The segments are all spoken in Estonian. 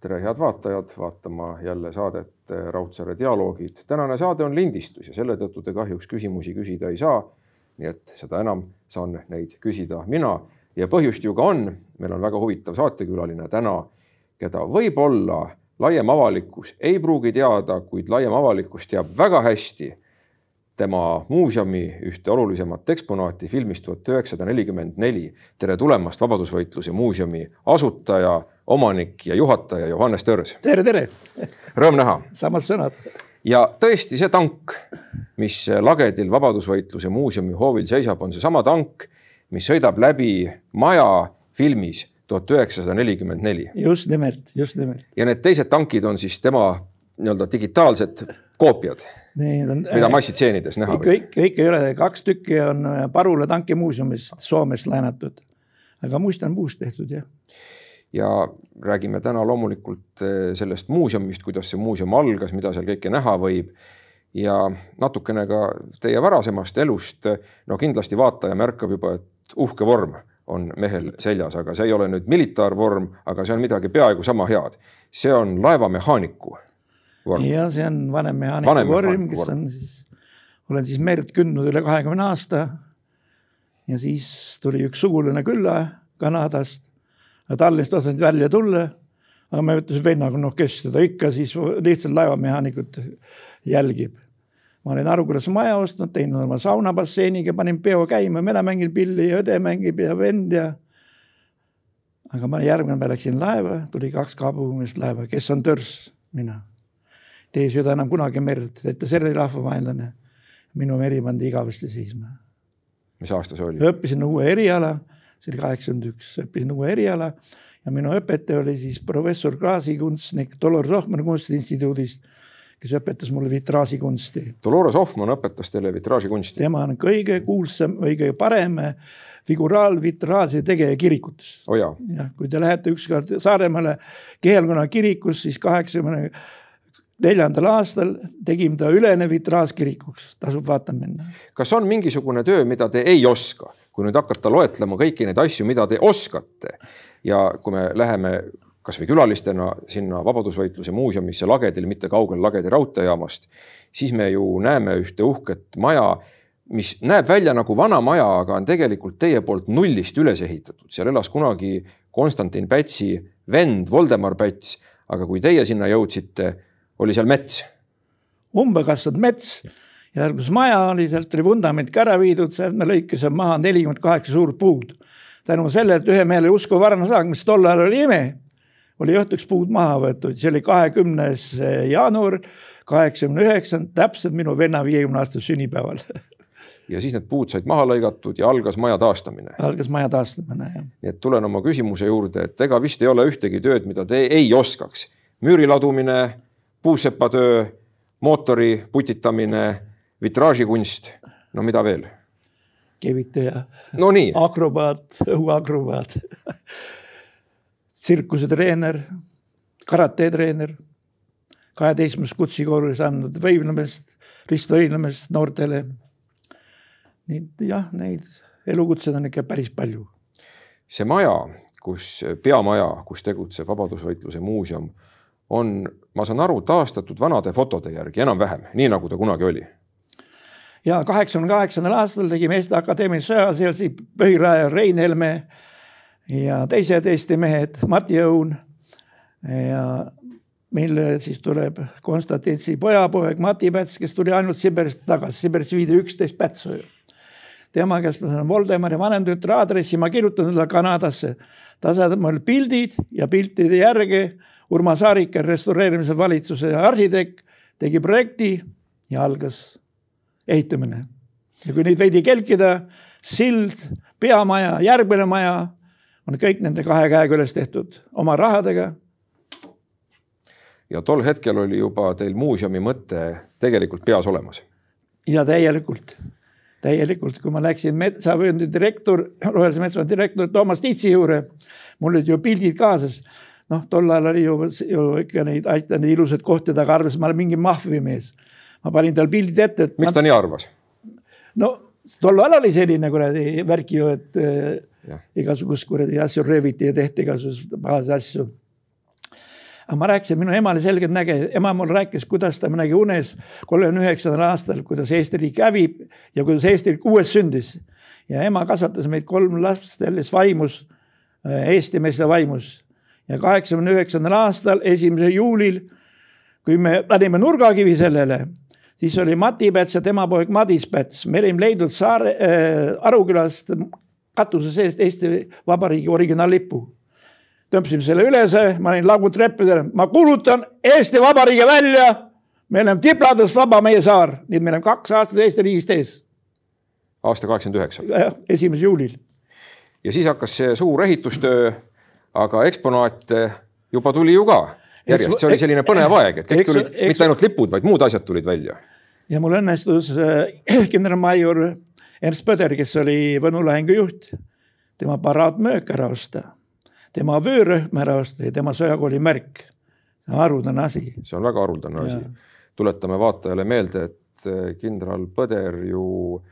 tere, head vaatajad, vaatama jälle saadet Raudsaare dialoogid. tänane saade on lindistus ja selle tõttu te kahjuks küsimusi küsida ei saa. nii et seda enam saan neid küsida mina ja põhjust ju ka on. meil on väga huvitav saatekülaline täna, keda võib-olla laiem avalikkus ei pruugi teada, kuid laiem avalikkus teab väga hästi tema muuseumi ühte olulisemat eksponaati filmist tuhat üheksasada nelikümmend neli. tere tulemast Vabadusvõitluse muuseumi asutaja, omanik ja juhataja Johannes Tõrs. tere, tere. Rõõm näha. samad sõnad. ja tõesti see tank, mis Lagedil Vabadusvõitluse muuseumi hoovil seisab, on seesama tank, mis sõidab läbi maja filmis tuhat üheksasada nelikümmend neli. just nimelt, just nimelt. ja need teised tankid on siis tema nii-öelda digitaalsed koopiad Need on, mida massitseenides näha võib? kõik, kõik ei ole, kaks tükki on äh, Parula tankimuuseumist Soomest laenatud. aga must on puust tehtud jah. ja räägime täna loomulikult äh, sellest muuseumist, kuidas see muuseum algas, mida seal kõike näha võib. ja natukene ka teie varasemast elust. no kindlasti vaataja märkab juba, et uhke vorm on mehel seljas, aga see ei ole nüüd militaarvorm, aga see on midagi peaaegu sama head. see on laevamehaaniku vorm. ja see on vanemmehaanika vanem vorm, kes vorm. on siis, olen siis merd kündnud üle kahekümne aasta. ja siis tuli üks sugulane külla Kanadast. Tallinnast tahtnud välja tulla. aga ma ütlesin vennaga, noh, kes teda ikka siis lihtsalt laevamehaanikut jälgib. ma olin Arukülas maja ostnud, teinud oma saunabasseiniga, panin peo käima, mina mängin pilli ja õde mängib ja vend ja aga ma järgmine päev läksin laeva, tuli kaks kaabumeest laeva, kes on törs, mina tee süda enam kunagi merd, et ta selle rahvavaenlane. minu meri pandi igavesti seisma. mis aasta see oli? õppisin uue eriala, see oli kaheksakümmend üks, õppisin uue eriala ja minu õpetaja oli siis professor klaasikunstnik Dolores Hoffmann kunstiinstituudist, kes õpetas mulle vitraažikunsti. Dolores Hoffmann õpetas teile vitraažikunsti? tema on kõige kuulsam või kõige parem figuraalvitraaži tegija kirikutes oh. jah, kui te lähete ükskord Saaremaale Kehelkonna kirikus, siis kaheksakümne neljandal aastal tegime ta ülene vitraažkirikuks, tasub vaatama minna. kas on mingisugune töö, mida te ei oska, kui nüüd hakata loetlema kõiki neid asju, mida te oskate ja kui me läheme kasvõi külalistena sinna Vabadusvõitluse muuseumisse Lagedil, mitte kaugel Lagedi raudteejaamast, siis me ju näeme ühte uhket maja, mis näeb välja nagu vana maja, aga on tegelikult teie poolt nullist üles ehitatud, seal elas kunagi Konstantin Pätsi vend Voldemar Päts, aga kui teie sinna jõudsite oli seal mets. umbe kasvanud mets ja seal, kus maja oli, sealt oli vundament ka ära viidud, sealt me lõikasime maha nelikümmend kaheksa suurt puud. tänu sellele, et ühe mehele usku varna saag, mis tol ajal oli ime, oli õhtuks puud maha võetud, see oli kahekümnes jaanuar kaheksakümne üheksand, täpselt minu venna viiekümne aastasel sünnipäeval ja siis need puud said maha lõigatud ja algas maja taastamine. algas maja taastamine, jah. nii et tulen oma küsimuse juurde, et ega vist ei ole ühtegi tööd, mida te ei oskaks. müüri ladumine puusepatöö, mootori putitamine, vitraažikunst, no mida veel? kevitaja no, akrobaat, õhuakrobaat tsirkusetreener, karatetreener, kaheteistkümnes kutsekoolis andnud võimlemist, ristvõimlemist noortele. nii et jah, neid elukutseid on ikka päris palju. see maja, kus, peamaja, kus tegutseb Vabadusvõitluse muuseum on, ma saan aru, taastatud vanade fotode järgi enam-vähem, nii nagu ta kunagi oli. ja kaheksakümne kaheksandal aastal tegime Eesti Akadeemilise Sõjaseltsi põhiraja Rein Helme ja teised Eesti mehed, Mati Õun ja meil siis tuleb Konstantintsi pojapoeg Mati Päts, kes tuli ainult Siberist tagasi, Siberist viidi üksteist Pätsu ju tema käest ma saan Voldemari vanemtütre aadressi, ma kirjutan talle Kanadasse. ta saadab mulle pildid ja piltide järgi Urmas Aariker, restaureerimise valitsuse arhitekt, tegi projekti ja algas ehitamine. ja kui neid veidi kelkida, sild, peamaja, järgmine maja on kõik nende kahe käega üles tehtud oma rahadega. ja tol hetkel oli juba teil muuseumi mõte tegelikult peas olemas? ja täielikult, täielikult, kui ma läksin metsavööndi direktor, Rohelise Metsavööndi direktor Toomas Tiitsi juurde, mul olid ju pildid kaasas noh, tol ajal oli ju, ju ikka neid asju, neid ilusaid kohti taga arvas, ma olen mingi mahvimees. ma panin tal pildid ette, et. miks ta nii arvas? no tol ajal oli selline kuradi värk ju, et ja. igasugust kuradi asju rööviti ja tehti igasuguseid pahasid asju. aga ma rääkisin, minu ema oli selgelt näge, ema mul rääkis, kuidas ta nägi unes kolmekümne üheksandal aastal, kuidas Eesti riik hävib ja kuidas Eesti riik uuesti sündis. ja ema kasvatas meid kolm last selles vaimus, äh, eestimeeste vaimus. Ja kaheksakümne üheksandal aastal, esimesel juulil, kui me panime nurgakivi sellele, siis oli Mati Päts ja tema poeg Madis Päts, me olime leidnud saare äh,, Arukülast katuse seest Eesti Vabariigi originaallippu tõmbasime selle ülese, ma olin lagutreppidel, ma kuulutan Eesti Vabariigi välja. me oleme tipladest vaba meie saar, nii et me oleme kaks aastat Eesti riigist ees. aasta kaheksakümmend üheksa. esimesel juulil. ja siis hakkas see suur ehitustöö, aga eksponaate juba tuli ju ka järjest, see oli selline põnev aeg, et kõik eks, tulid, mitte ainult lipud, vaid muud asjad tulid välja. ja mul õnnestus äh, kindralmajor Ernst Põder, kes oli Võnu lahingu juht, tema paraadmöök ära osta tema vöörühm ära osta ja tema sõjakooli märk. haruldane asi. see on väga haruldane asi. tuletame vaatajale meelde, et eh, kindral Põder ju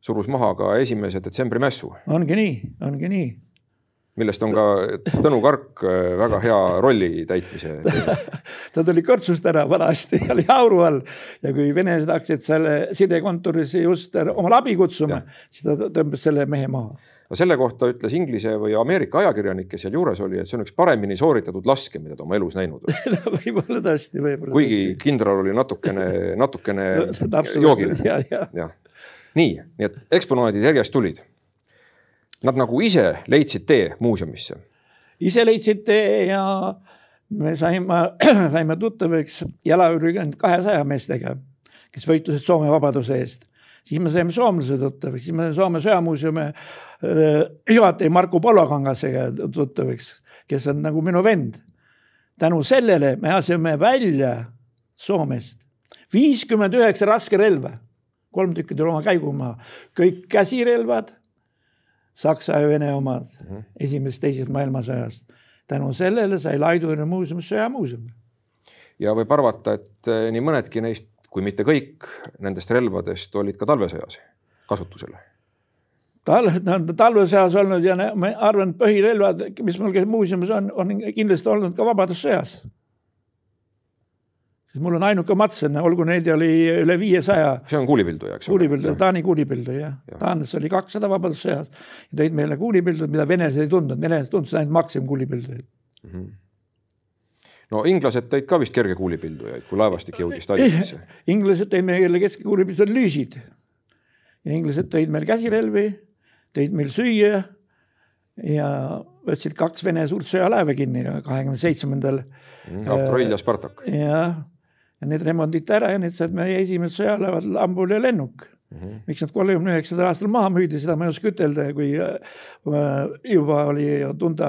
surus maha ka esimese detsembri mässu. ongi nii, ongi nii millest on ka Tõnu Kark eh, väga hea rolli täitmise ta tuli kõrtsust ära vanasti, oli auru all ja kui venelased hakkasid selle sidekontorisse just omale abi kutsuma, siis ta tõmbas selle mehe maha no selle kohta ütles Inglise või Ameerika ajakirjanik, kes sealjuures oli, et see on üks paremini sooritatud laske, mida ta oma elus näinud on no, võib-olla tõesti, võib-olla. kuigi tõesti. kindral oli natukene, natukene no, joogiline. nii, nii et eksponaadid järjest tulid. Nad nagu ise leidsid tee muuseumisse. ise leidsid tee ja me saime, saime tuttavaks jalaüürikond kahesaja meestega, kes võitlesid Soome vabaduse eest siis me saime soomlase tuttavaks, siis me saime Soome sõjamuuseumi äh, juhataja Marku Polokangasega tuttavaks, kes on nagu minu vend. tänu sellele me asime välja Soomest viiskümmend üheksa raskerelva, kolm tükki tuli oma käigumaa, kõik käsirelvad, Saksa ja Vene omad mm -hmm. esimesest-teisest maailmasõjast. tänu sellele sai Laidoja muuseumist sõjamuuseum. ja võib arvata, et eh, nii mõnedki neist kui mitte kõik nendest relvadest olid ka talvesõjas kasutusel? talve, nad on talvesõjas olnud ja ma arvan, et põhirelvad, mis mul muuseumis on, on kindlasti olnud ka Vabadussõjas. Sest mul on ainuke Madsen, olgu neid oli üle viiesaja. see on kuulipilduja, eks ole? kuulipilduja, Taani kuulipilduja jah ja.. taanlastel oli kakssada Vabadussõjas ja tõid meile kuulipildujaid, mida venelased ei tundnud, venelased tundsid ainult Maxim kuulipildujaid mm. -hmm no inglased tõid ka vist kergekuulipildujaid, kui laevastik jõudis Tallinnasse. inglased tõid meile keskekuulipildujad lüüsid ja inglased tõid meil käsirelvi, tõid meil süüa ja võtsid kaks Vene suurt sõjalaeva kinni kahekümne seitsmendal. Mm, Avtorill ja Spartak. jah, ja need remonditi ära ja need said meie esimesed sõjalaevad Lambul ja lennuk Mm -hmm. miks nad kolmekümne üheksandal aastal maha müüdi, seda ma ei oska ütelda, kui äh, juba oli tunda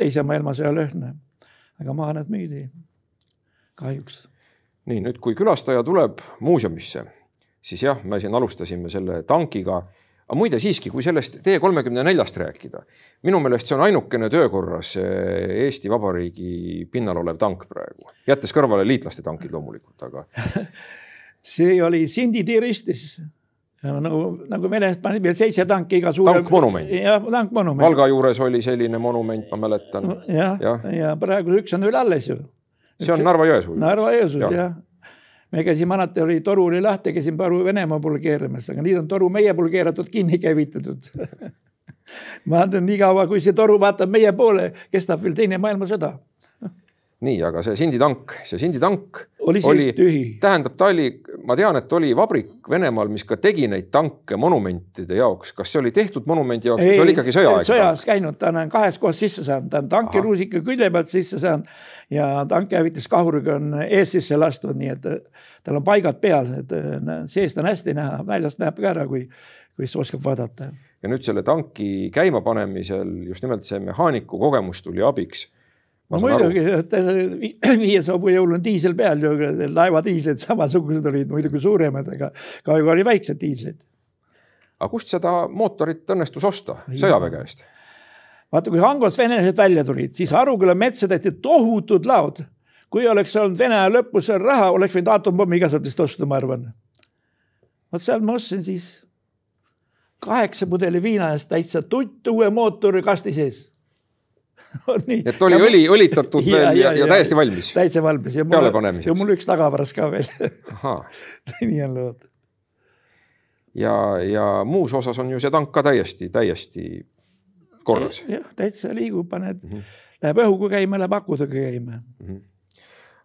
teise maailmasõja lõhne aga maha nad müüdi, kahjuks. nii nüüd, kui külastaja tuleb muuseumisse, siis jah, me siin alustasime selle tankiga. Aga muide siiski, kui sellest T kolmekümne neljast rääkida, minu meelest see on ainukene töökorras eh, Eesti Vabariigi pinnal olev tank praegu, jättes kõrvale liitlaste tankid loomulikult, aga see oli Sindi tiiristis nagu, nagu Venest panid veel seitse tanki iga suure. tankmonument. jah, tankmonument. Valga juures oli selline monument, ma mäletan. jah, ja, ja praegu üks on veel alles ju. see on Narva-Jõesuu. Narva-Jõesuus jah ja. Me käisime alati, oli toru oli lahti, käisime paru Venemaa poole keeramas, aga nüüd on toru meie poole keeratud, kinni käivitatud. Ma arvan, nii kaua, kui see toru vaatab meie poole, kestab veel teine maailmasõda nii, aga see Sindi tank, see Sindi tank oli, oli tühi. tähendab, ta oli, ma tean, et oli vabrik Venemaal, mis ka tegi neid tanke monumentide jaoks. kas see oli tehtud monumendi jaoks see oli ikkagi sõjaaeg? sõjas käinud, ta on kahes kohas sisse saanud, ta on tankiruusika külje pealt sisse saanud ja tankihävituskahuriga on ees sisse lastud, nii et tal on paigad peal, et seest on hästi näha, väljast näeb ka ära, kui, kui oskab vaadata. ja nüüd selle tanki käimapanemisel just nimelt see mehaaniku kogemus tuli abiks no muidugi, viies hobujõul on diisel peal ju, laevadiislid samasugused olid muidugi suuremad, aga kahjuks oli väiksed diislid. aga kust seda mootorit õnnestus osta sõjaväe käest? vaata, kui Hangost venelased välja tulid, siis Aruküla metsa tehti tohutud laod. kui oleks olnud Vene aja lõpus seal raha, oleks võinud aatompommigi sealt osta, ma arvan. vot sealt ma ostsin siis kaheksa pudeli viina eest täitsa tutt uue mootori kasti sees. et oli õli õlitatud ja, veel ja, ja, ja täiesti valmis? täitsa valmis ja mul, ja mul üks tagavaras ka veel nii on lood. ja, ja muus osas on ju see tank ka täiesti, täiesti korras. jah, täitsa liigub, paned mm, -hmm. läheb õhuga käima, läheb akudega käima mm. -hmm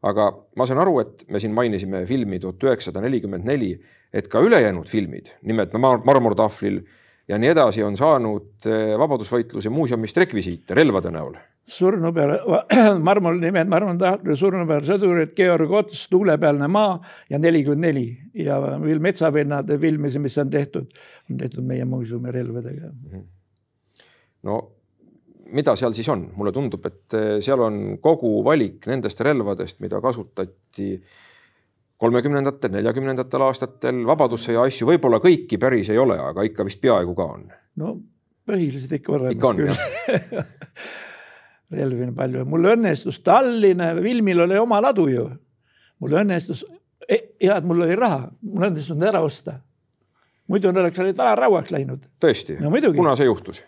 aga ma saan aru, et me siin mainisime filmi tuhat üheksasada nelikümmend neli, et ka ülejäänud filmid, nimelt Marmortahvlil ja nii edasi, on saanud eh, Vabadusvõitluse muuseumist rekvisiite relvade näol. surnu peal, marmor, nimed Marmortahvlil, surnu peal sõdurid, Georg Ots, Tuulepealne maa ja nelikümmend neli ja veel Metsavennade filmis, mis on tehtud, on tehtud meie muuseumi relvadega. Mhm. no mida seal siis on? mulle tundub, et eh, seal on kogu valik nendest relvadest, mida kasutati kolmekümnendatel, neljakümnendatel aastatel, Vabadussõja asju võib-olla kõiki päris ei ole, aga ikka vist peaaegu ka on. no põhiliselt ikka olemas küll. relvi on palju, mul õnnestus Tallinna filmil oli oma ladu ju. mul õnnestus, hea, et mul oli raha, mul õnnestus ära osta. muidu oleks olid vana rauaks läinud. tõesti no,? kuna see juhtus?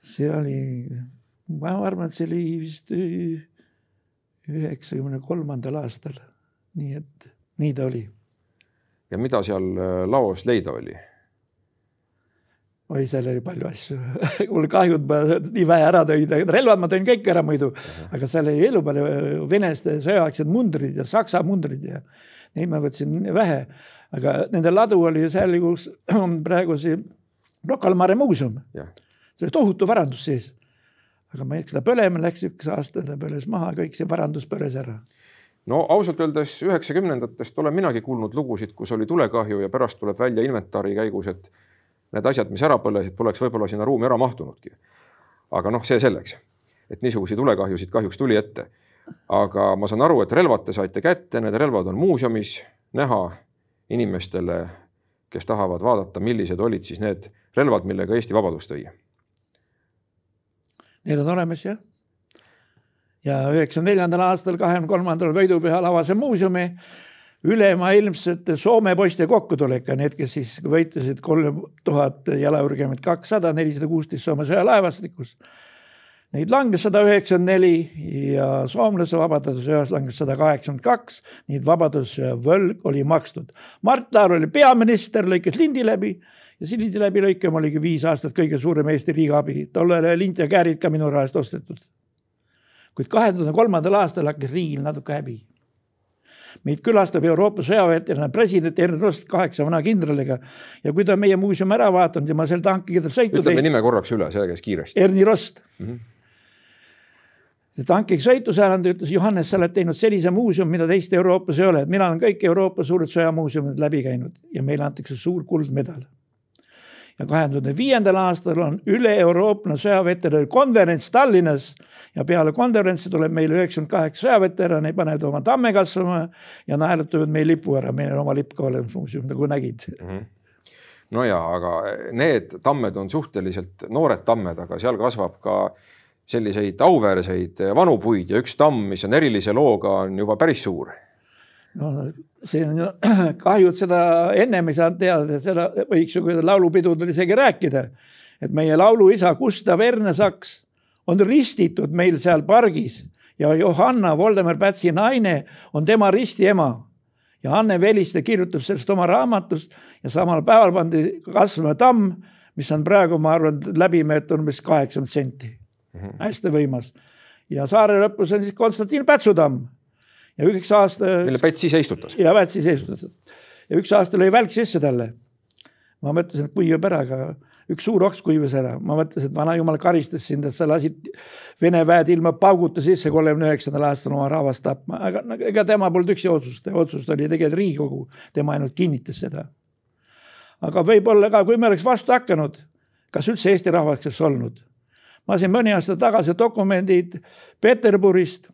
see oli, ma arvan, et see oli vist üheksakümne kolmandal aastal. Nii et nii ta oli. ja mida seal äh, laos leida oli? oi, seal oli palju asju mul kahju, et ma nii vähe ära tõin, relvad ma tõin kõik ära muidu, aga seal oli elu palju venelaste sõjaaegsed mundrid ja saksa mundrid ja neid ma võtsin vähe. aga nende ladu oli seal, kus on praegu see Rocca al Mare muuseum see oli tohutu varandus sees. aga ma ei hakka seda põlema, läks üks aasta, ta põles maha, kõik see varandus põles ära. No ausalt öeldes üheksakümnendatest olen minagi kuulnud lugusid, kus oli tulekahju ja pärast tuleb välja inventari käigus, et need asjad, mis ära põlesid, poleks võib-olla sinna ruumi ära mahtunudki. aga noh, see selleks, et niisuguseid tulekahjusid kahjuks tuli ette. aga ma saan aru, et relvad te saite kätte, need relvad on muuseumis näha inimestele, kes tahavad vaadata, millised olid siis need relvad, millega Eesti vabadust tõi Need on olemas jah. Ja üheksakümne neljandal aastal, kahekümne kolmandal võidupühal avasin muuseumi ülemaailmsete Soome poiste kokkutuleka, need, kes siis võitlesid kolm tuhat jalaõrgemat kakssada, nelisada kuusteist Soome sõjalaevastikus. Neid langes sada üheksakümmend neli ja soomlase vabadussõjas langes sada kaheksakümmend kaks, nii et vabadussõja võlg oli makstud. Mart Laar oli peaminister, lõikas lindi läbi ja sildi läbi lõikama oligi viis aastat kõige suurem Eesti riigiabi, tollal oli lint ja käärid ka minu rahast ostetud. Kuid kahe tuhande kolmandal aastal hakkas riigil natuke häbi. meid külastab Euroopa sõjaväeterane president Erni Rost kaheksa vana kindraliga ja kui ta meie muuseumi ära vaadanud ja ma seal tankiga tal sõitu ütleme nime korraks üle, see käis kiiresti. Erni Rost mm. -hmm see tankiga sõitu saanud, ütles Johannes, sa oled teinud sellise muuseumi, mida teist Euroopas ei ole, et mina olen kõik Euroopa suured sõjamuuseumid läbi käinud ja meile antakse suur kuldmedal ja kahe tuhande viiendal aastal on üle-Euroopane sõjaveterani konverents Tallinnas ja peale konverentsi tuleb meile üheksakümmend kaheksa sõjaveterani, panevad oma tamme kasvama ja naelutavad meie lipu ära, meil on oma lipp ka olemas muuseum, nagu nägid mm. -hmm no ja, aga need tammed on suhteliselt noored tammed, aga seal kasvab ka selliseid auväärseid vanu puid ja üks tamm, mis on erilise looga, on juba päris suur no see on ju kahju, et seda ennem ei saanud teada, seda võiks ju laulupidudel isegi rääkida. et meie lauluisa Gustav Ernesaks on ristitud meil seal pargis ja Johanna Voldemar Pätsi naine on tema ristiema. ja Anne Veliste kirjutab sellest oma raamatust ja samal päeval pandi kasvama tamm, mis on praegu, ma arvan, läbimeeter umbes kaheksakümmend senti mm. -hmm. hästi võimas. ja saare lõpus on siis Konstantin Pätsu tamm ja üks aasta. mille Päts ise istutas. ja Päts ise istutas. ja üks aasta lõi välk sisse talle. ma mõtlesin, et kuivab ära, aga üks suur oks kuivas ära, ma mõtlesin, et vanajumal karistas sind, et sa lasid Vene väed ilma pauguta sisse kolmekümne üheksandal aastal oma rahvast tapma, aga ega tema polnud üksi otsust, otsus oli tegelikult Riigikogu, tema ainult kinnitas seda. aga võib-olla ka, kui me oleks vastu hakanud, kas üldse Eesti rahvaks oleks olnud? ma siin mõni aasta tagasi dokumendid Peterburist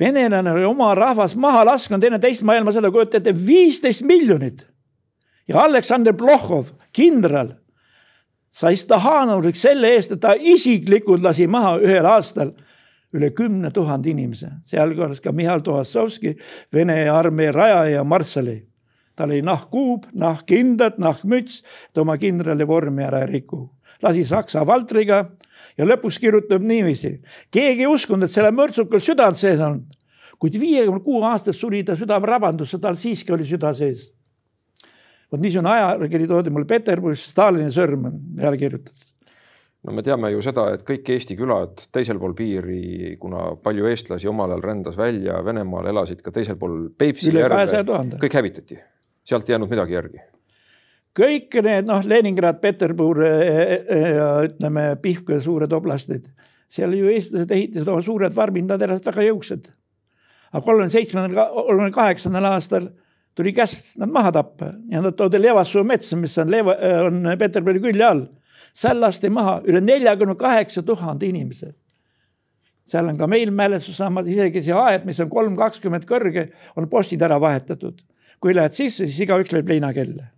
venelane oli oma rahvast maha lasknud enne teist maailmasõda, kujutate ette, viisteist miljonit. ja Aleksander Plohhov, kindral, sai Stahanovriks selle eest, et ta isiklikult lasi maha ühel aastal üle kümne tuhande inimese, sealhulgas ka Mihhail Tohassovski, Vene armee rajaja ja marssali. tal oli nahkkuub, nahkkindad, nahkmüts, et oma kindrali vormi ära ei riku. Lasi Saksa valtriga ja lõpuks kirjutab niiviisi. keegi ei uskunud, et sellel mõrtsukal südant sees on. kuid viiekümne kuue aastast suri ta südamerabandusse, tal siiski oli süda sees. vot niisugune ajakiri toodi mulle Peterburis, Stalini sõrm on peale kirjutatud no me teame ju seda, et kõik Eesti külad teisel pool piiri, kuna palju eestlasi omal ajal rändas välja Venemaal, elasid ka teisel pool Peipsi järve, kõik hävitati, sealt ei jäänud midagi järgi kõik need noh, Leningrad, Peterbur ja e, e, ütleme Pihkva suured oblastid, seal ju eestlased ehitasid oma suured farmid, nad elasid väga jõuksad. aga kolmekümne seitsmendal, kolmekümne kaheksandal aastal tuli käsk nad maha tappa ja nad toodi Levassuu metsa, mis on Leva, on Peterburi külje all. seal lasti maha üle neljakümne kaheksa tuhande inimese. seal on ka meil mälestussamad, isegi see aed, mis on kolm kakskümmend kõrge, on postid ära vahetatud. kui lähed sisse, siis igaüks lööb leinakella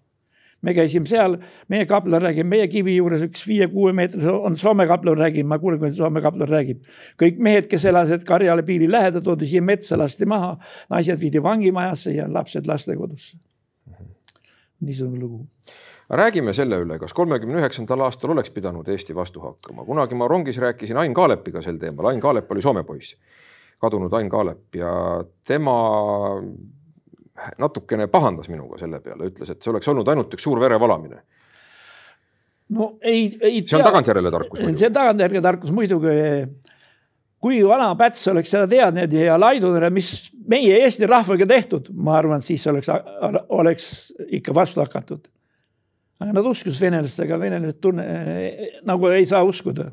me käisime seal, meie kaplan räägib meie kivi juures üks viie-kuue meetris on Soome kaplan räägib, ma kuulen, kuidas Soome kaplan räägib. kõik mehed, kes elasid Karjala piiri lähedal, toodi siia metsa, lasti maha, naised viidi vangimajasse ja lapsed lastekodusse. niisugune lugu räägime selle üle, kas kolmekümne üheksandal aastal oleks pidanud Eesti vastu hakkama, kunagi ma rongis rääkisin Ain Kaalepiga sel teemal, Ain Kaalep oli Soome poiss, kadunud Ain Kaalep ja tema natukene pahandas minuga selle peale, ütles, et see oleks olnud ainult üks suur verevalamine. no ei, ei. see on tagantjärele tarkus. see on tagantjärele tarkus muidugi. kui vana Päts oleks seda teadnud ja Laidunere, mis meie Eesti rahvaga tehtud, ma arvan, siis oleks, oleks ikka vastu hakatud. aga nad uskusid venelastega, venelased tunne nagu ei saa uskuda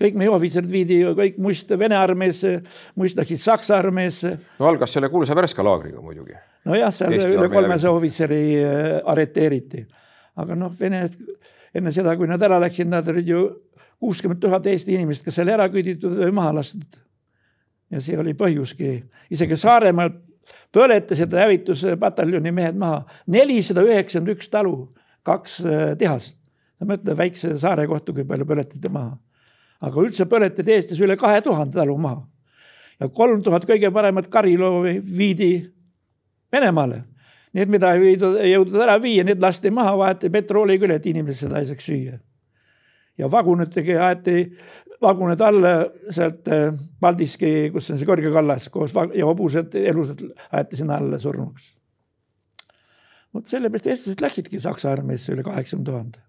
kõik meie ohvitserid viidi ju kõik must Vene armeesse, must läksid Saksa armeesse. no algas selle kuulsa Värska laagriga muidugi. nojah, seal Eesti üle kolmesaja ohvitseri äh, arreteeriti. aga noh, Vene enne seda, kui nad ära läksid, nad olid ju kuuskümmend tuhat Eesti inimest, kes oli ära küüditud või maha lastud. ja see oli põhjuski, isegi Saaremaal põletasid hävituspataljoni mehed maha, nelisada üheksakümmend üks talu, kaks äh, tehast. sa mõtle väikse saare kohta, kui palju põletati maha aga üldse põletati Eestis üle kahe tuhande talu maha. ja kolm tuhat kõige paremat kariloomi viidi Venemaale. Need, mida ei viidud, ei jõudnud ära viia, need lasti maha, vahetati petrooli küll, et inimesed seda ei saaks süüa. ja vagunitega aeti vagunid alla sealt äh, Paldiski, kus on see kõrge kallas koos ja hobused, elusad aeti sinna alla surnuks. vot sellepärast eestlased läksidki Saksa armeesse üle kaheksakümne tuhande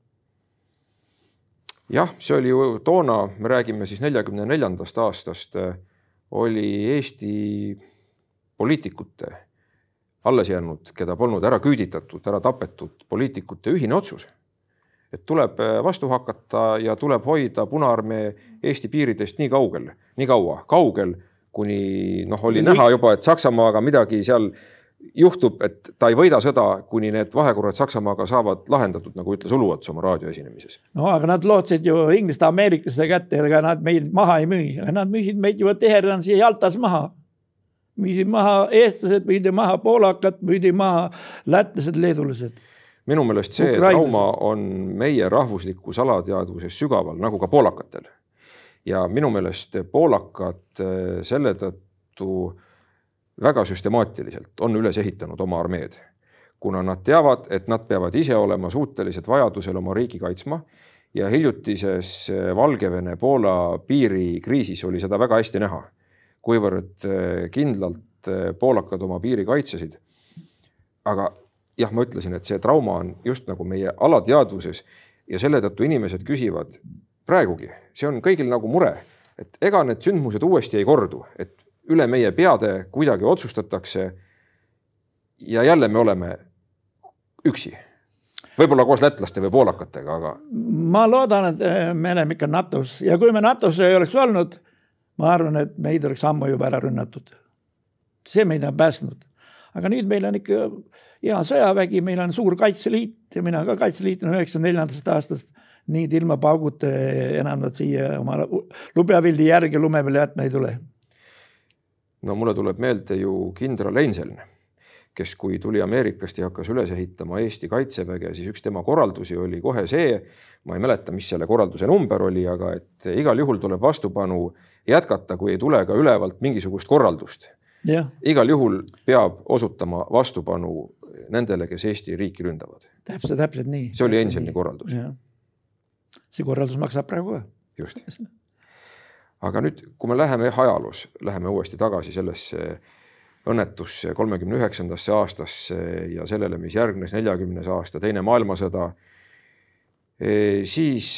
jah, see oli ju toona, me räägime siis neljakümne neljandast aastast, oli Eesti poliitikute alles jäänud, keda polnud ära küüditatud, ära tapetud poliitikute ühine otsus. et tuleb vastu hakata ja tuleb hoida Punaarmee Eesti piiridest nii kaugel, nii kaua, kaugel, kuni noh, oli näha juba, et Saksamaaga midagi seal juhtub, et ta ei võida sõda, kuni need vahekorrad Saksamaaga saavad lahendatud, nagu ütles Uluots oma raadioesinemises. no aga nad lootsid ju Inglise, ameeriklaste kätte, ega nad meid maha ei müü, nad müüsid meid ju Teheransi ja Jaltas maha. müüsid maha eestlased, müüdi maha poolakad, müüdi maha lätlased, leedulased. minu meelest see Ukrainlased. trauma on meie rahvuslikus alateadvuses sügaval, nagu ka poolakatel. ja minu meelest poolakad eh, selle tõttu väga süstemaatiliselt on üles ehitanud oma armeed, kuna nad teavad, et nad peavad ise olema suutelised vajadusel oma riigi kaitsma ja hiljutises eh, Valgevene-Poola piirikriisis oli seda väga hästi näha, kuivõrd eh, kindlalt eh, poolakad oma piiri kaitsesid. aga jah, ma ütlesin, et see trauma on just nagu meie alateadvuses ja selle tõttu inimesed küsivad praegugi, see on kõigil nagu mure, et ega need sündmused uuesti ei kordu, et üle meie peade kuidagi otsustatakse. ja jälle me oleme üksi, võib-olla koos lätlaste või poolakatega, aga. ma loodan, et eh, me oleme ikka NATO-s ja kui me NATO-s ei oleks olnud, ma arvan, et meid oleks ammu juba ära rünnatud. see meid on päästnud, aga nüüd meil on ikka hea sõjavägi, meil on suur Kaitseliit ja mina ka Kaitseliitlane üheksakümne neljandast aastast. nii, et ilma pauguta enam nad siia oma lubjavildi järgi lume peale jätma ei tule no mulle tuleb meelde ju kindral Einseln, kes, kui tuli Ameerikast ja hakkas üles ehitama Eesti kaitseväge, siis üks tema korraldusi oli kohe see, ma ei mäleta, mis selle korralduse number oli, aga et igal juhul tuleb vastupanu jätkata, kui ei tule ka ülevalt mingisugust korraldust. igal juhul peab osutama vastupanu nendele, kes Eesti riiki ründavad. täpselt, täpselt nii. see oli Einselni korraldus. see korraldus maksab praegu ka. just. aga nüüd, kui me läheme ajaloos, läheme uuesti tagasi sellesse õnnetusse kolmekümne üheksandasse aastasse ja sellele, mis järgnes neljakümnes aasta, Teine maailmasõda, e, siis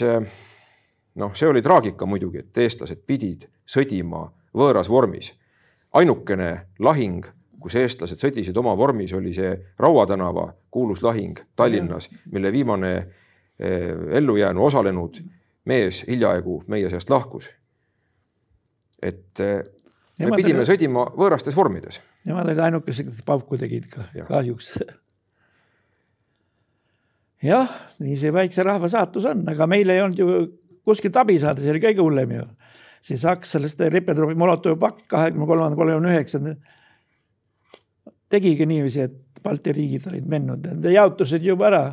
noh, see oli traagika muidugi, et eestlased pidid sõdima võõras vormis. ainukene lahing, kus eestlased sõdisid oma vormis, oli see Raua tänava kuulus lahing Tallinnas, mille viimane e, ellujäänu osalenud mees hiljaaegu meie seast lahkus. Et e, me Nemad pidime oli... sõdima võõrastes vormides. Nemad olid ainukesed, kes pauku tegid ka ja. kahjuks. jah, nii see väikse rahva saatus on, aga meil ei olnud ju kuskilt abi saada, see oli kõige hullem ju. see sakslaste Ribbentropi Molotovi pakk kahekümne kolmanda, kolmekümne üheksanda tegigi niiviisi, et Balti riigid olid mennud, nad jaotusid juba ära.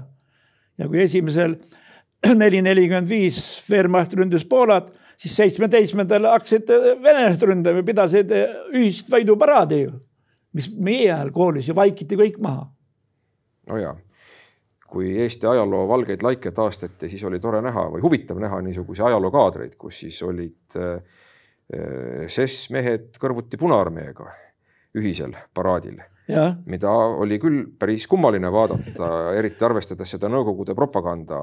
ja kui esimesel neli nelikümmend viis Wehrmacht ründas Poolat siis seitsmeteistkümnendal hakkasid venelased ründama, pidasid ühist võiduparaadi ju, mis meie ajal koolis ju vaikiti kõik maha. no ja, kui Eesti ajaloo valgeid laike taastati, siis oli tore näha või huvitav näha niisuguseid ajalookaadreid, kus siis olid äh, SES mehed kõrvuti Punaarmeega ühisel paraadil mida oli küll päris kummaline vaadata, eriti arvestades seda Nõukogude propaganda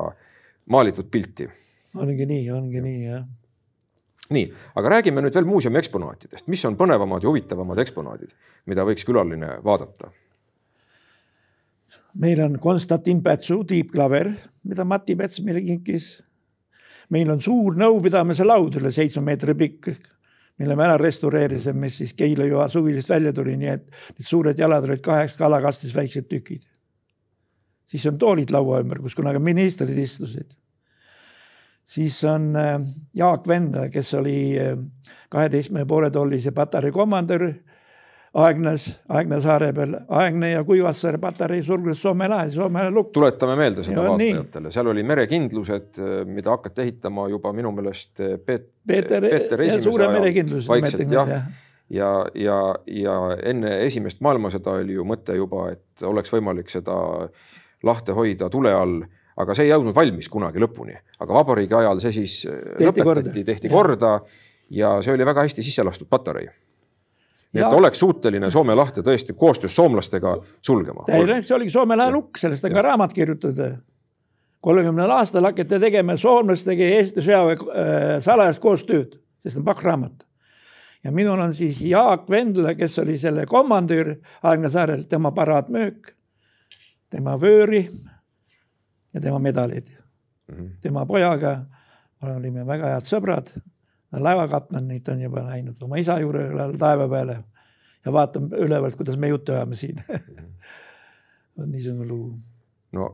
maalitud pilti. ongi nii, ongi nii jah nii, aga räägime nüüd veel muuseumi eksponaatidest, mis on põnevamad ja huvitavamad eksponaadid, mida võiks külaline vaadata? meil on Konstantin Pätsu tiibklaver, mida Mati Päts meile kinkis. meil on suur nõupidamise laud üle seitsme meetri pikk, mille me ära restaureerisime, mis siis Keila joa suvilist välja tuli, nii et need suured jalad olid kaheks kalakastis väiksed tükid. siis on toolid laua ümber, kus kunagi ministrid istusid siis on äh, Jaak Vendla, kes oli äh, kaheteistkümne poole tollise patarei komandör Aegnas, Aegna saare peal, Aegne ja Kuivassaare patarei sulges Soome lahe, Soome lukk. tuletame meelde seda ja, vaatajatele, seal oli merekindlused, äh, mida hakati ehitama juba minu meelest Peet, Peeter, Peeter Esimese ajal vaikselt jah. ja, ja, ja, ja enne esimest maailmasõda oli ju mõte juba, et oleks võimalik seda lahte hoida tule all aga see ei jõudnud valmis kunagi lõpuni, aga vabariigi ajal see siis äh, tehti lõpetati, tehti ja. korda ja see oli väga hästi sisse lastud patarei. nii et oleks suuteline Soome lahte tõesti koostöös soomlastega sulgema. see oligi Soome lahe lukk, sellest on ka raamat kirjutatud. kolmekümnendal aastal hakati tegema soomlastega Eesti sõjaväe äh, salajast koostööd, sest on pakk raamat ja minul on siis Jaak Vendla, kes oli selle komandör Aegna saarel, tema paraatmöök, tema vööri ja tema medalid mm. -hmm. tema pojaga olime väga head sõbrad. laevakaptenit on juba läinud oma isa juurde taeva peale ja vaatab ülevalt, kuidas me juttu ajame siin vot niisugune lugu. no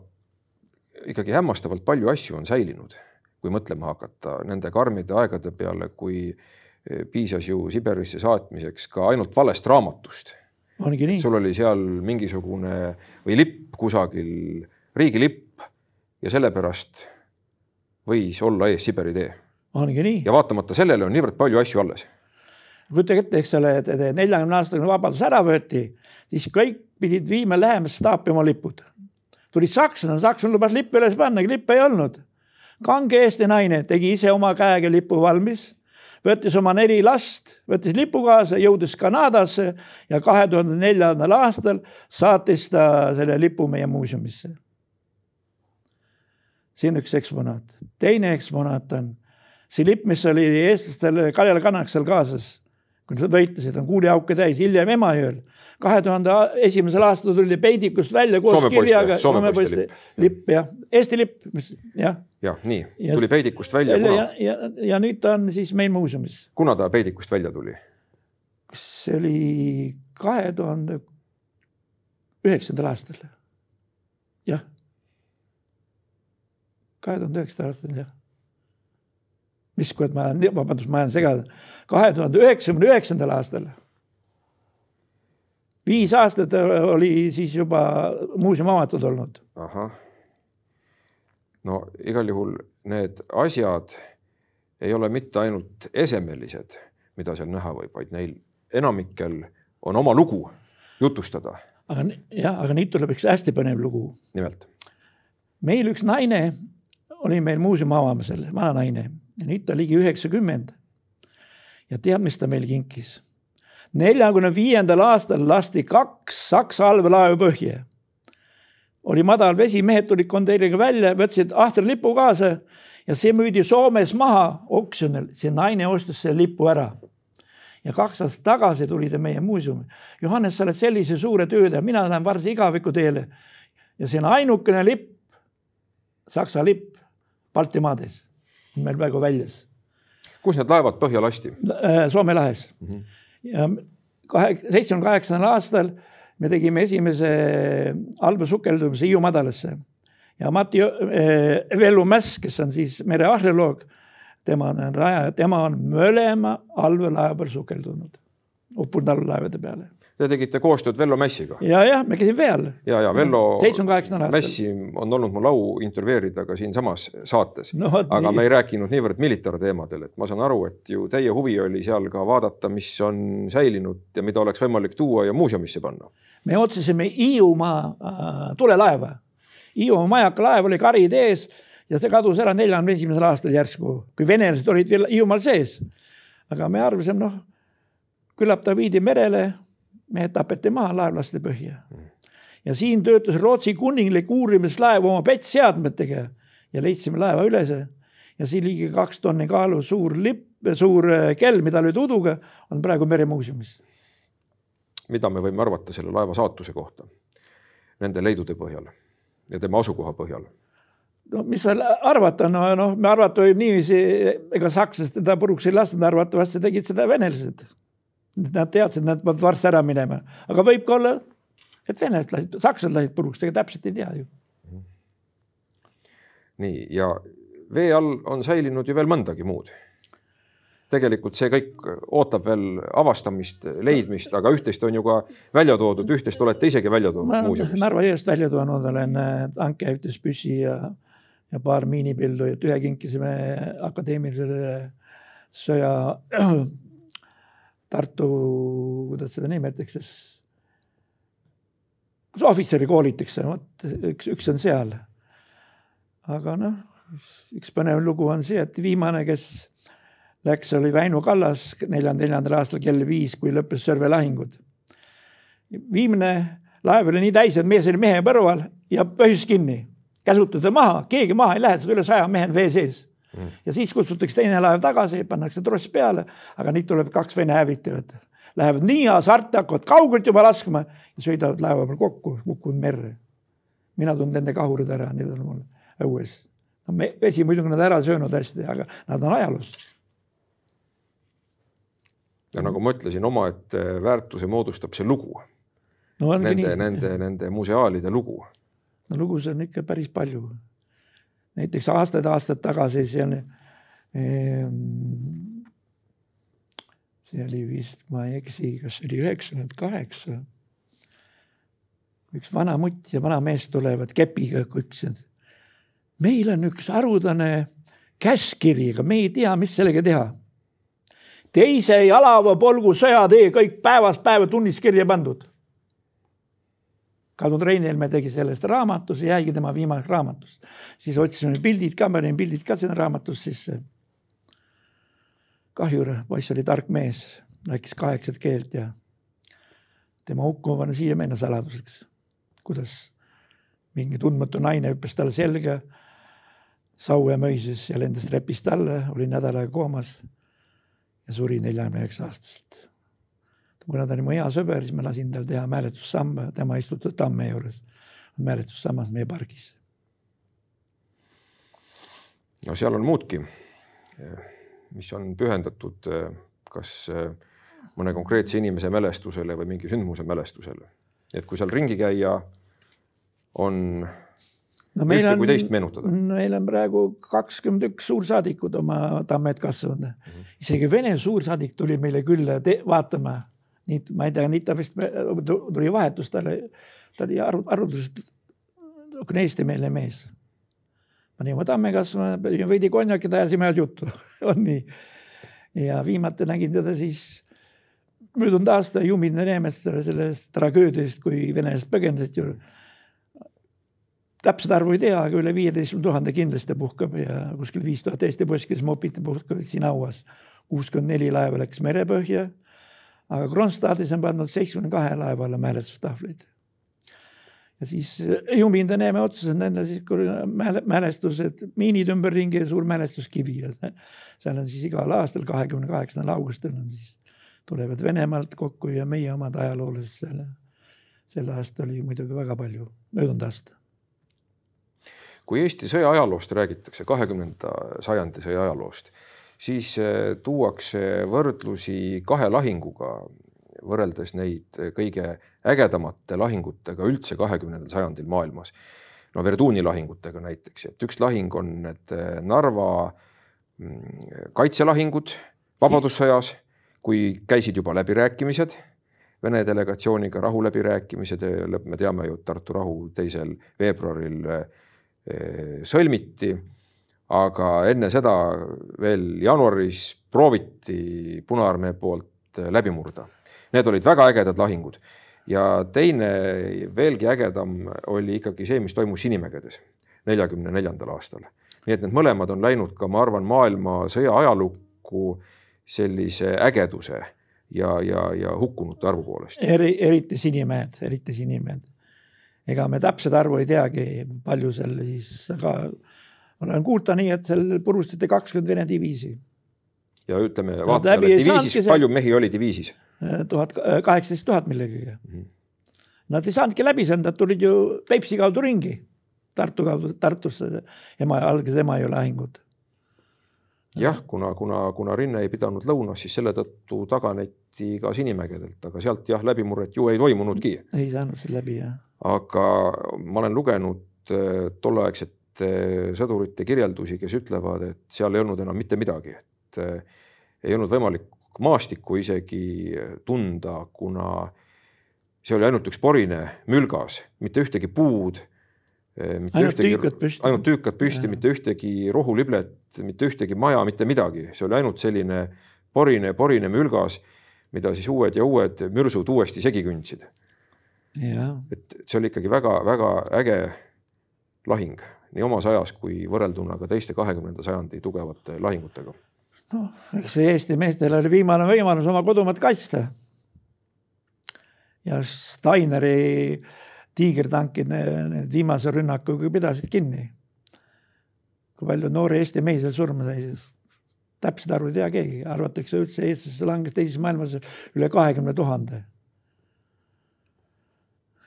ikkagi hämmastavalt palju asju on säilinud, kui mõtlema hakata nende karmide aegade peale, kui e, piisas ju Siberisse saatmiseks ka ainult valest raamatust. ongi nii. sul oli seal mingisugune või lipp kusagil, riigilipp ja sellepärast võis olla ees Siberi tee. ongi nii. ja vaatamata sellele on niivõrd palju asju alles. kujutage ette, eks ole, et neljakümne aastane vabadus ära võeti, siis kõik pidid viima lähemasse staapi oma lipud. tulid sakslane, sakslane lubas lippe üles panna, lippe ei olnud. kange Eesti naine tegi ise oma käega lipu valmis võttis oma neli last, võttis lipu kaasa, jõudis Kanadasse ja kahe tuhande neljandal aastal saatis ta selle lipu meie muuseumisse on üks eksponaat. teine eksponaat on see lipp, mis oli eestlastel Kaljal Kannaksel kaasas, kui nad võitlesid, on kuuliauke täis, hiljem Emajõel. kahe tuhande esimesel aastal tuli peidikust välja koos Soome kirjaga. Soome poiste lipp, lipp jah, Eesti lipp, mis jah. jah, nii ja, tuli peidikust välja. ja, ja, ja, nüüd ta on siis meil muuseumis. kuna ta peidikust välja tuli? see oli kahe tuhande üheksandal aastal. jah kahe tuhande üheksandal aastal jah. mis, kurat, ma ajan, vabandust, ma ajan segada, kahe tuhande üheksakümne üheksandal aastal. viis aastat oli siis juba muuseum avatud olnud. ahah. no igal juhul need asjad ei ole mitte ainult esemelised, mida seal näha võib, vaid neil enamikel on oma lugu jutustada aga jah, aga nüüd tuleb üks hästi põnev lugu. nimelt? meil üks naine oli meil muuseumi avamisel, vana naine ja nüüd ta ligi üheksakümmend. ja tead, mis ta meile kinkis? neljakümne viiendal aastal lasti kaks Saksa allveelaeva põhja. oli madal vesi, mehed tulid konteineriga välja, võtsid Ahtra lipu kaasa ja see müüdi Soomes maha oksjonil, see naine ostis selle lipu ära ja kaks aastat tagasi tuli ta meie muuseumi. Johannes, sa oled sellise suure töö teinud, mina lähen varsti igaviku teele. ja see on ainukene lipp, Saksa lipp Baltimaades, meil praegu väljas. kus need laevad põhja lasti? Äh, Soome lahes mm. -hmm. ja kahe, seitsmekümne kaheksandal aastal me tegime esimese allveesukeldumise Hiiu madalasse ja Mati äh, Vellu Mäss, kes on siis merearheoloog tema on rajaja, tema on mõlema allveelaeva peal sukeldunud, uppunud allveelaevade peale. Te tegite koostööd Vello Mässiga? ja, jah, me käisime vee all. ja, ja Vello Mässi on olnud mul au intervjueerida ka siinsamas saates no,. aga nii. me ei rääkinud niivõrd militaarteemadel, et ma saan aru, et ju teie huvi oli seal ka vaadata, mis on säilinud ja mida oleks võimalik tuua ja muuseumisse panna. me otsisime Hiiumaa äh, tulelaeva. Hiiumaa majakalaev oli karid ees ja see kadus ära neljakümne esimesel aastal järsku, kui venelased olid veel Hiiumaal sees. aga me arvasime, noh, küllap ta viidi merele, mehed tapeti maha, laev lasti põhja. ja siin töötas Rootsi kuninglik uurimislaev oma petsseadmetega ja leidsime laeva ülese ja siin ligi kaks tonni kaalu suur lipp, suur äh, kell, mida löödi uduga, on praegu meremuuseumis. mida me võime arvata selle laeva saatuse kohta nende leidude põhjal ja tema asukoha põhjal? no mis seal arvata, no noh, me arvata võib niiviisi, ega sakslased teda puruks ei lasknud, arvatavasti tegid seda venelased. Nad teadsid, nad peavad varsti ära minema, aga võib ka olla, et venelased lasid, sakslased lasid puruks, ega täpselt ei tea ju. nii ja vee all on säilinud ju veel mõndagi muud. tegelikult see kõik ootab veel avastamist, leidmist, aga üht-teist on ju ka välja toodud, üht-teist olete isegi välja toonud muuseumis. Narva jõest välja toonud olen tankikäituspüssi ja ja paar miinipildujat, ühe kinkisime akadeemilisele sõja Tartu, kuidas seda nimetatakse, ohvitseri koolitakse, vot üks, üks on seal. aga noh, üks põnev lugu on see, et viimane, kes läks, oli Väino Kallas neljanda, neljandal aastal kell viis, kui lõppes Sõrve lahingud. viimne laev oli nii täis, et mees oli mehe põrval ja põhjus kinni käsutada maha, keegi maha ei lähe, üle saja mehe on vee sees mm.. ja siis kutsutakse teine laev tagasi, pannakse tross peale, aga nüüd tuleb kaks Vene hävitajat. Lähevad nii hasarti, hakkavad kaugelt juba laskma ja sõidavad laeva peal kokku, kukuvad merre. mina tundsin nende kahurid ära, need on mul õues. no me, vesi muidugi nad ära söönud hästi, aga nad on ajaloos. ja nagu ma ütlesin, omaette väärtuse moodustab see lugu no,. Nende, nende, nende museaalide lugu no lugusid on ikka päris palju. Näiteks aastaid-aastaid tagasi seal ehm,. see oli vist, ma ei eksi, kas see oli üheksakümmend kaheksa. üks vana mutt ja vana mees tulevad kepiga, ütlesid. meil on üks haruldane käskkiri, aga me ei tea, mis sellega teha teise jalava polgu sõjatee kõik päevast päeva tunnis kirja pandud kadunud Rein Helme tegi sellest raamatu, see jäigi tema viimaseks raamatust. siis otsisime pildid ka, panin pildid ka sinna raamatusse sisse. kahjur, poiss oli tark mees, rääkis kaheksat keelt ja tema hukkumine on siiamaani saladuseks. kuidas mingi tundmatu naine hüppas talle selga Saue mõises ja lendas trepist alla, oli nädal aega koomas ja suri neljakümne üheksa aastaselt kuna ta oli mu hea sõber, siis ma lasin tal teha määletussamba, tema istutud tamme juures, määletussammas meie pargis. no seal on muudki, mis on pühendatud kas mõne konkreetse inimese mälestusele või mingi sündmuse mälestusele. et kui seal ringi käia, on no meil on, meil on praegu kakskümmend üks suursaadikut oma tammed kasvanud mm. -hmm. isegi Vene suursaadik tuli meile külla vaatama nii, ma ei tea, nii ta vist tuli vahetus talle, ta oli aru, arvutuselt niisugune eestimeelne mees. pani oma tamme kasvama, veidi konjakit, ajasime head juttu on nii. ja viimati nägin teda siis möödunud aasta Juminde Neemetsale sellest tragöödiast, kui venelased põgenesid ju. täpset arvu ei tea, aga üle viieteistkümne tuhande kindlasti puhkab ja kuskil viis tuhat Eesti poiss, kes mopiti puhkavad siin hauas. kuuskümmend neli laeva läks merepõhja. Aga Kronstadtis on pandud seitsmekümne kahe laeva alla mälestustahvleid ja siis Juminde Neeme otsustas nendele siis mälestused, miinid ümberringi ja suur mälestuskivi ja seal on siis igal aastal, kahekümne kaheksandal augustil on siis tulevad Venemaalt kokku ja meie omad ajaloolased seal. sel aastal oli muidugi väga palju, möödunud aasta. kui Eesti sõja ajaloost räägitakse, kahekümnenda sajandi sõja ajaloost, siis eh, tuuakse võrdlusi kahe lahinguga, võrreldes neid kõige ägedamate lahingutega üldse kahekümnendal sajandil maailmas. no Verduni lahingutega näiteks, et üks lahing on need eh, Narva mm, kaitselahingud Vabadussõjas kui käisid juba läbirääkimised Vene delegatsiooniga, rahuläbirääkimised, me teame ju, et Tartu rahu teisel veebruaril sõlmiti. Aga enne seda veel jaanuaris prooviti Punaarmee poolt läbi murda. Need olid väga ägedad lahingud ja teine veelgi ägedam oli ikkagi see, mis toimus Sinimägedes neljakümne neljandal aastal. nii et need mõlemad on läinud ka, ma arvan, maailmasõja ajalukku sellise ägeduse ja, ja, ja hukkunute arvu poolest. eri, eriti Sinimäed, eriti Sinimäed. ega me täpset arvu ei teagi, palju seal siis, aga olen kuulda nii, et seal purustati kakskümmend Vene diviisi. ja ütleme, vaatame diviisis, palju mehi oli diviisis? tuhat, kaheksateist tuhat millegagi mm. -hmm. Nad ei saanudki läbi saada, nad tulid ju Peipsi kaudu ringi, Tartu kaudu, Tartusse, ema, algas Emajõe lahingud jah, kuna, kuna, kuna rinne ei pidanud lõunas, siis selle tõttu taganeti ka Sinimägedelt, aga sealt jah, läbimurret ju ei toimunudki. ei saanud sealt läbi jah. aga ma olen lugenud äh, tolleaegsete sõdurite kirjeldusi, kes ütlevad, et seal ei olnud enam mitte midagi, et äh, ei olnud võimalik maastikku isegi tunda, kuna see oli ainult üks porine mülgas, mitte ühtegi puud ainult ühtegi, tüükad püsti, ainult tüükad püsti, mitte ühtegi rohuliblet, mitte ühtegi maja, mitte midagi, see oli ainult selline porine, porine mülgas, mida siis uued ja uued mürsud uuesti segi kündsid. et see oli ikkagi väga-väga äge lahing nii omas ajas kui võrrelduna ka teiste kahekümnenda sajandi tugevate lahingutega. noh, eks see Eesti meestel oli viimane võimalus oma kodumaad kaitsta. ja Steineri tiigertankid, need viimase rünnakuga pidasid kinni. kui palju noori Eesti mehi seal surma sai, siis täpselt aru ei tea keegi, arvatakse üldse Eestisse langes teises maailmasõjas üle kahekümne tuhande.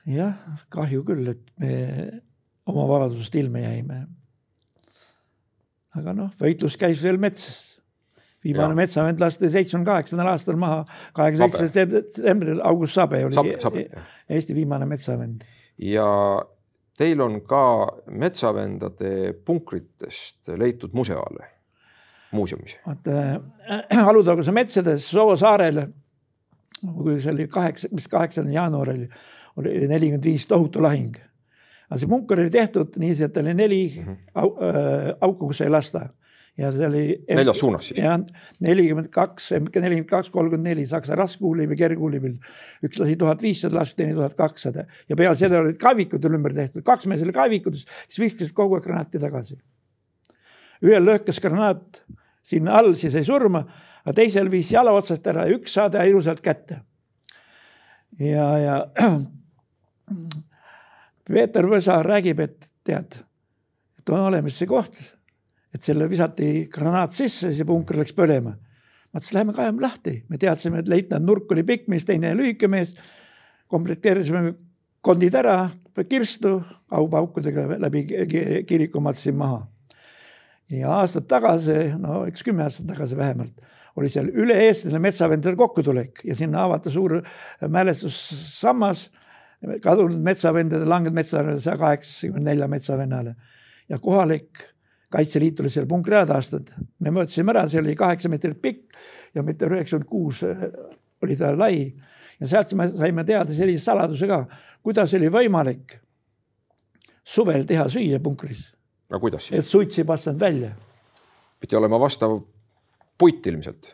jah, kahju küll, et me oma vabadusest ilma jäime. aga noh, võitlus käis veel metsas viimane metsavend lasti seitsmekümne kaheksandal aastal maha, kahekümne seitsmendal septembril August Sabe oli Sabe, Sabe, Eesti viimane metsavend ja teil on ka metsavendade punkritest leitud museaale muuseumis. vaata äh, Alutaguse metsades Soo saarel, kui see oli kaheksa, mis kaheksandal jaanuaril oli nelikümmend viis tohutu lahing. Aga see punker oli tehtud niiviisi, et oli neli mm -hmm. au, äh, auku, kus sai lasta ja see oli. neljas suunas siis? jah, nelikümmend kaks, nelikümmend kaks, kolmkümmend neli Saksa raskkuulipill, kergkuulipill. üks lasi tuhat viissada lasku, teine tuhat kakssada ja peale seda olid kaevikud ümber tehtud, kaks meest oli kaevikutes, kes viskasid kogu aeg granaati tagasi. ühel lõhkas granaat sinna all, siis sai surma, aga teisel viis jala otsast ära ja üks saade ilusalt kätte. ja, ja Peeter Võsa räägib, et tead, et on olemas see koht et selle visati granaat sisse, see punker läks põlema. ma ütlesin, lähme kaevame lahti, me teadsime, et leitnant Nurk oli pikk mees, teine lühike mees. komplekteerisime kondid ära, kirstu aupaukudega läbi kiriku matsin maha. ja aastad tagasi, no üks kümme aastat tagasi vähemalt, oli seal üle-eestiline metsavendade kokkutulek ja sinna avati suur mälestussammas kadunud metsavendade, langenud metsavendade saja kaheksakümne nelja metsavennale ja kohalik Kaitseliit oli seal punkri ära taastanud, me mõõtsime ära, see oli kaheksa meetrit pikk ja meeter üheksakümmend kuus äh, oli ta lai. ja sealt me saime teada sellise saladuse ka, kuidas oli võimalik suvel teha süüa punkris. no kuidas siis? et suits ei passanud välja. pidi olema vastav puit ilmselt.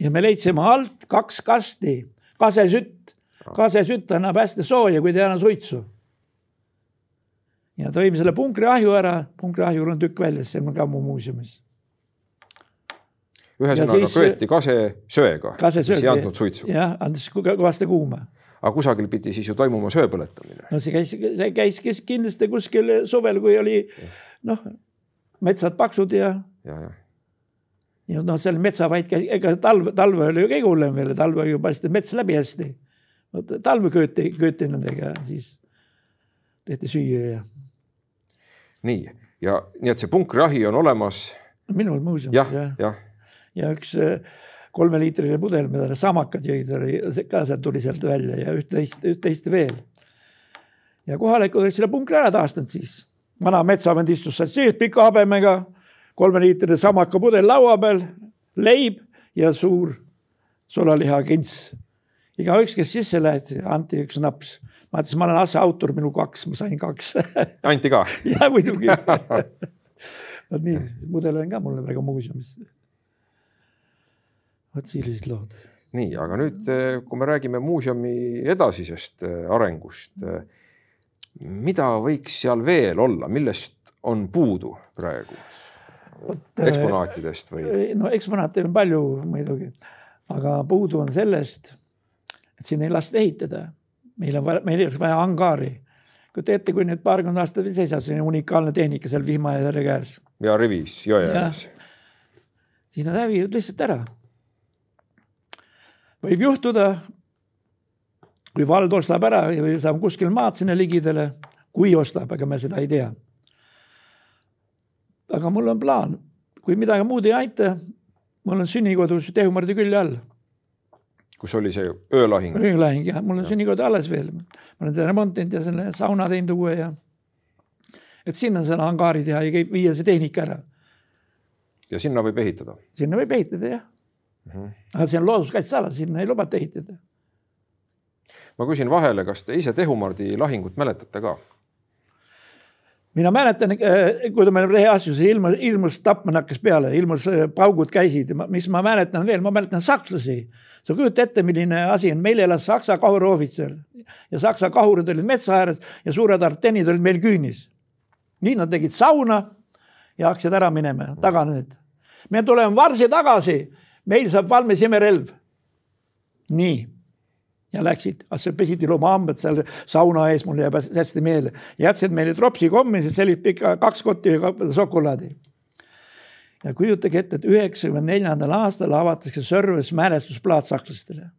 ja me leidsime alt kaks kasti, kasesütt, kasesütt annab hästi sooja, kui ei anna suitsu. ja tõime selle punkriahju ära, punkriahjul on tükk väljas, see on ka mu muuseumis ühesõnaga siis, köeti kase söega, kase mis ei andnud suitsu. jah, andis kõvasti kuuma. aga kusagil pidi siis ju toimuma söe põletamine. no see käis, see käis kindlasti kuskil suvel, kui oli noh, metsad paksud ja. ja, ja ja noh, seal metsavaid käis, ega talv, talve oli ju kõige hullem veel, talve ju paistis mets läbi hästi. Vot talve kööti, nendega, siis tehti süüa ja. nii, ja nii et see punkrahi on olemas. minul muuseumis jah, jah ja. ja üks äh, kolmeliitrine pudel, mida samakad jõid, oli ka sealt tuli sealt välja ja üht-teist, üht-teist veel. ja kohalikud olid selle punkri ära taastanud siis. vana metsavend istus seal sees pika habemega kolmeliitrine samakapudel laua peal, leib ja suur sulalihakints. Igaüks, kes sisse lähed, anti üks naps. ma ütlesin, ma olen asjaautor, minu kaks, ma sain kaks anti ka? jah, muidugi vot nii, mudel on ka mul praegu muuseumis. vot sellised lood. nii, aga nüüd, kui me räägime muuseumi edasisest äh, arengust, äh, mida võiks seal veel olla, millest on puudu praegu? Äh, eksponaatidest või? no eksponaate on palju muidugi, aga puudu on sellest, et siin ei lasta ehitada. meil on vaja, meil oleks vaja angaari. kujuta ette, kui nüüd paarkümmend aastat seisab selline unikaalne tehnika seal vihmajärve käes. ja rivis, jõe ääres. siis nad hävivad lihtsalt ära. võib juhtuda, kui vald ostab ära või saab kuskil maad sinna ligidale, kui ostab, aga me seda ei tea aga mul on plaan, kui midagi muud ei aita, mul on sünnikodu Tehumardi külje all. Kus oli see öölahing? öölahing jah, mul on ja. sünnikodu alles veel, ma olen teda remontinud ja selle sauna teinud uue ja et sinna selle angaari teha ja viia see tehnika ära. ja sinna võib ehitada? sinna võib ehitada jah mm. -hmm. aga see on looduskaitseala, sinna ei lubata ehitada. ma küsin vahele, kas te ise Tehumardi lahingut mäletate ka? Mina mäletan, äh, kui ta meil reasjus ilmus, ilmus tapmine hakkas peale, ilmus, äh, paugud käisid, mis ma mäletan veel, ma mäletan sakslasi. sa kujuta ette, milline asi on, meil elas saksa kahurohvitser ja saksa kahurid olid metsa ääres ja suured artennid olid meil küünis. nii nad tegid sauna ja hakkasid ära minema, taganesid. me tuleme varsti tagasi, meil saab valmis imerelv. nii ja läksid, pesid oma hambad seal sauna ees, mul jääb hästi meelde. jätsid meile tropsikommi, sellist pikka, kaks kotti šokolaadi. ja kujutage ette, et üheksakümne neljandal aastal avatakse Sõrves mälestusplaat sakslastele.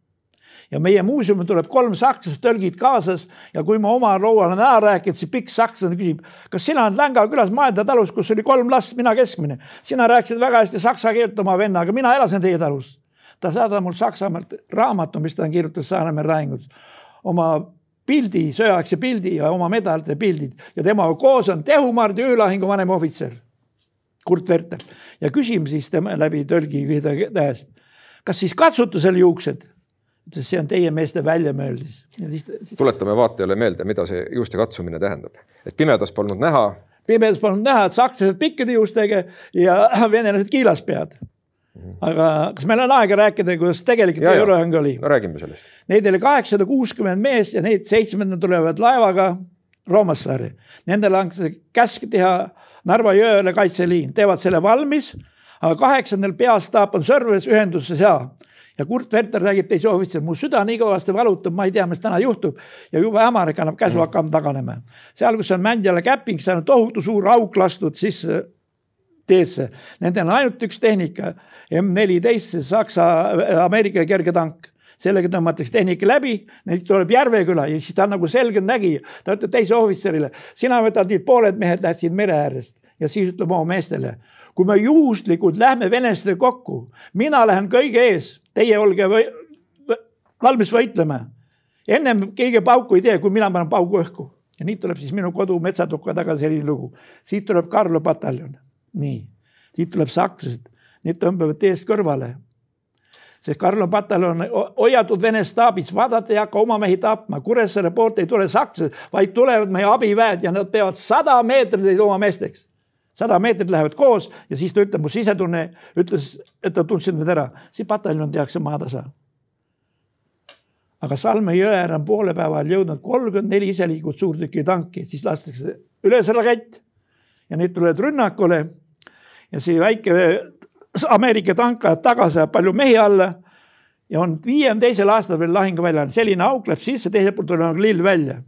ja meie muuseumi tuleb kolm sakslast tõlgid kaasas ja kui ma oma olen ära rääkinud, siis pikk sakslane küsib, kas sina oled Länga külas Maeda talus, kus oli kolm last, mina keskmine. sina rääkisid väga hästi saksa keelt oma vennaga, mina elasin teie talus ta saadab mul Saksamaalt raamatu, mis ta on kirjutanud Saaremaa lahingus, oma pildi, sõjaaegse pildi ja oma medalite pildid ja temaga koos on Tehumardi öölahingu vanemohvitser Kurt Werter ja küsime siis tema läbi tõlgi käest, kas siis katsutusel juuksed? ütles, see on teie meeste väljamõeldis. Siis... tuletame vaatajale meelde, mida see juuste katsumine tähendab, et pimedas polnud näha. pimedas polnud näha, et sakslased pikkade juustega ja venelased kiilaspead aga kas meil on aega rääkida, kuidas tegelikult eurohang oli? no räägime sellest. Neid oli kaheksasada kuuskümmend meest ja neid seitsmendal tulevad laevaga Roomassaare. Nendele antakse käsk teha Narva jõele kaitseliin, teevad selle valmis, aga kaheksandal peastaap on Sõrves ühendusse saa ja Kurt Werter räägib teise ohvitseri, mu süda nii kõvasti valutab, ma ei tea, mis täna juhtub ja jube hämarik annab käsu mm., hakkame taganema. seal, kus on Mändjala käping, seal on tohutu suur auk lastud sisse teesse. Nendel on ainult üks tehnika, M14, Saksa, Ameerika kerge tank sellega tõmmatakse tehnika läbi, neid tuleb Järveküla ja siis ta on nagu selgeltnägija. ta ütleb teise ohvitserile, sina võtad nüüd pooled mehed läksid mere äärest ja siis ütleb oma meestele, kui me juhuslikult lähme venelastele kokku, mina lähen kõige ees, teie olge või, valmis võitlema. ennem keegi pauku ei tee, kui mina panen paugu õhku ja nii tuleb siis minu kodu metsatukka taga selline lugu. siit tuleb Karlo pataljon nii, siit tuleb sakslased, need tõmbavad teest kõrvale. sest Karlo pataljon hoiatud Vene staabis, vaadata ei hakka oma mehi tapma, Kuressaare poolt ei tule sakslased, vaid tulevad meie abiväed ja nad peavad sada meetrit oma meesteks. sada meetrit lähevad koos ja siis ta ütleb, mu sisetunne ütles, et ta tundsid mind ära, siis pataljon tehakse maatasa. aga Salme jõe ääre on poole päeva ajal jõudnud kolmkümmend neli iseliikuvat suurtükitanki, siis lastakse üles rakett ja need tulevad rünnakule. Ja see väike Ameerika tank ajab tagasi, ajab palju mehi alla ja on viiekümne teisel aastal veel lahinguväljal, selline auk läheb sisse, teiselt poolt tuleb nagu lill välja.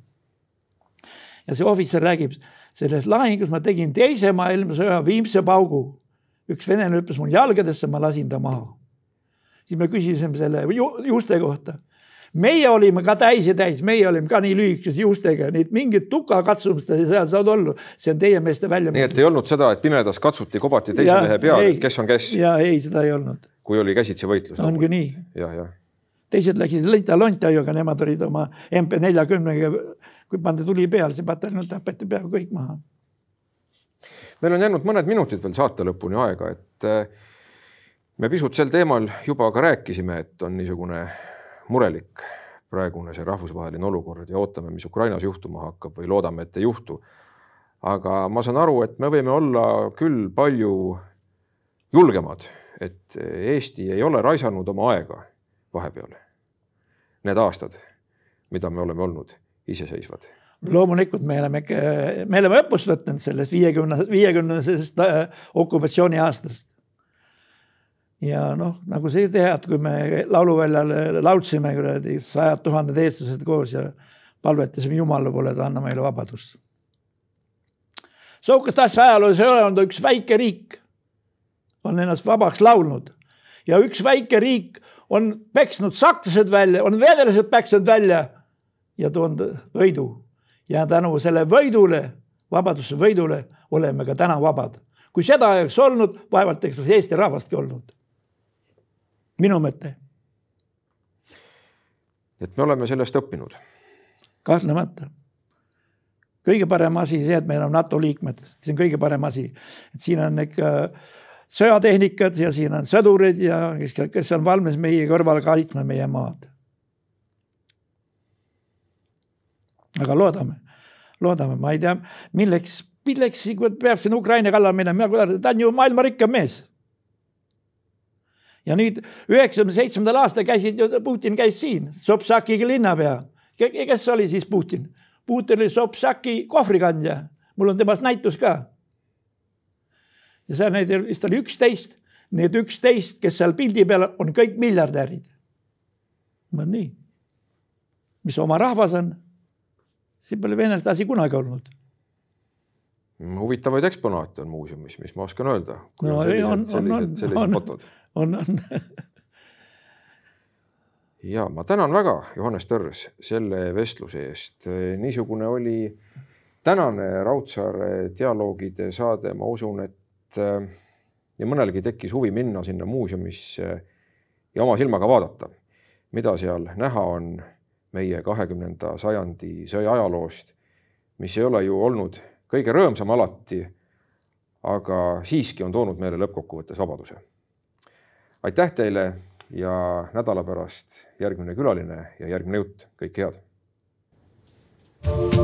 ja see ohvitser räägib, selles lahingus ma tegin teise maailmasõja viimse paugu. üks venelane hüppas mul jalgadesse, ma lasin ta maha. siis me küsisime selle ju, juuste kohta. Meie olime ka täis ja täis, meie olime ka nii lühikese juustega, nii et mingit tukakatsumist ei seal saanud olla. see on teie meeste välja. nii et ei olnud seda, et pimedas katsuti, kobati teise ja, mehe peale, kes on kes? ja ei, seda ei olnud kui oli käsitsi võitlus. ongi nii. jah, jah. teised läksid lõnta-lonta-ajuga, nemad olid oma MP neljakümnega, kui pandi tuli peale, see pataljon tapeti peaaegu kõik maha. meil on jäänud mõned minutid veel saate lõpuni aega, et eh, me pisut sel teemal juba ka rääkisime, et on niisugune murelik praegune see rahvusvaheline olukord ja ootame, mis Ukrainas juhtuma hakkab või loodame, et ei juhtu. aga ma saan aru, et me võime olla küll palju julgemad et Eesti ei ole raisanud oma aega vahepeal. Need aastad, mida me oleme olnud iseseisvad. loomulikult me oleme, me oleme õppust võtnud sellest viiekümne, viiekümnesest äh, okupatsiooni aastast. Ja noh, nagu sa tead, kui me lauluväljal laulsime kuradi sajad tuhanded eestlased koos ja palvetasime Jumala poole, et anna meile vabadust. sihukest asja ajaloos ei ole olnud üks väike riik on ennast vabaks laulnud ja üks väike riik on peksnud sakslased välja, on venelased peksnud välja ja toonud võidu. ja tänu selle võidule, vabaduse võidule oleme ka täna vabad. kui seda ei oleks olnud, vaevalt oleks Eesti rahvastki olnud. Minu mõte. et me oleme sellest õppinud. kahtlemata kõige parem asi see, et meil on NATO liikmed, see on kõige parem asi, et siin on ikka sõjatehnikat ja siin on sõdurid ja kes, kes on valmis meie kõrval kaitsma meie maad. aga loodame, loodame, ma ei tea, milleks, milleks peab siin Ukraina kallal minema, ta on ju maailma rikkam mees. Ja nüüd üheksakümne seitsmendal aastal käisid ju, Putin käis siin, Sobsakiga linnapea. kes oli siis Putin? Putin oli Sobsaki kohvrikandja, mul on temast näitus ka ja seal neid vist oli üksteist, need üksteist, kes seal pildi peal on kõik miljardärid. no nii, mis oma rahvas on, siin pole venelaste asi kunagi olnud. Huvitavaid eksponaate on muuseumis, mis ma oskan öelda. no on ei, on, on, on, on, ja ma tänan väga, Johannes Tõrs, selle vestluse eest. niisugune oli tänane Raudsaare dialoogide saade, ma usun, et Äh, ja mõnelgi tekkis huvi minna sinna muuseumisse ja oma silmaga vaadata, mida seal näha on meie kahekümnenda sajandi sõjaajaloost, mis ei ole ju olnud kõige rõõmsam alati, aga siiski on toonud meile lõppkokkuvõttes vabaduse. aitäh teile ja nädala pärast järgmine külaline ja järgmine jutt, kõike head. thank you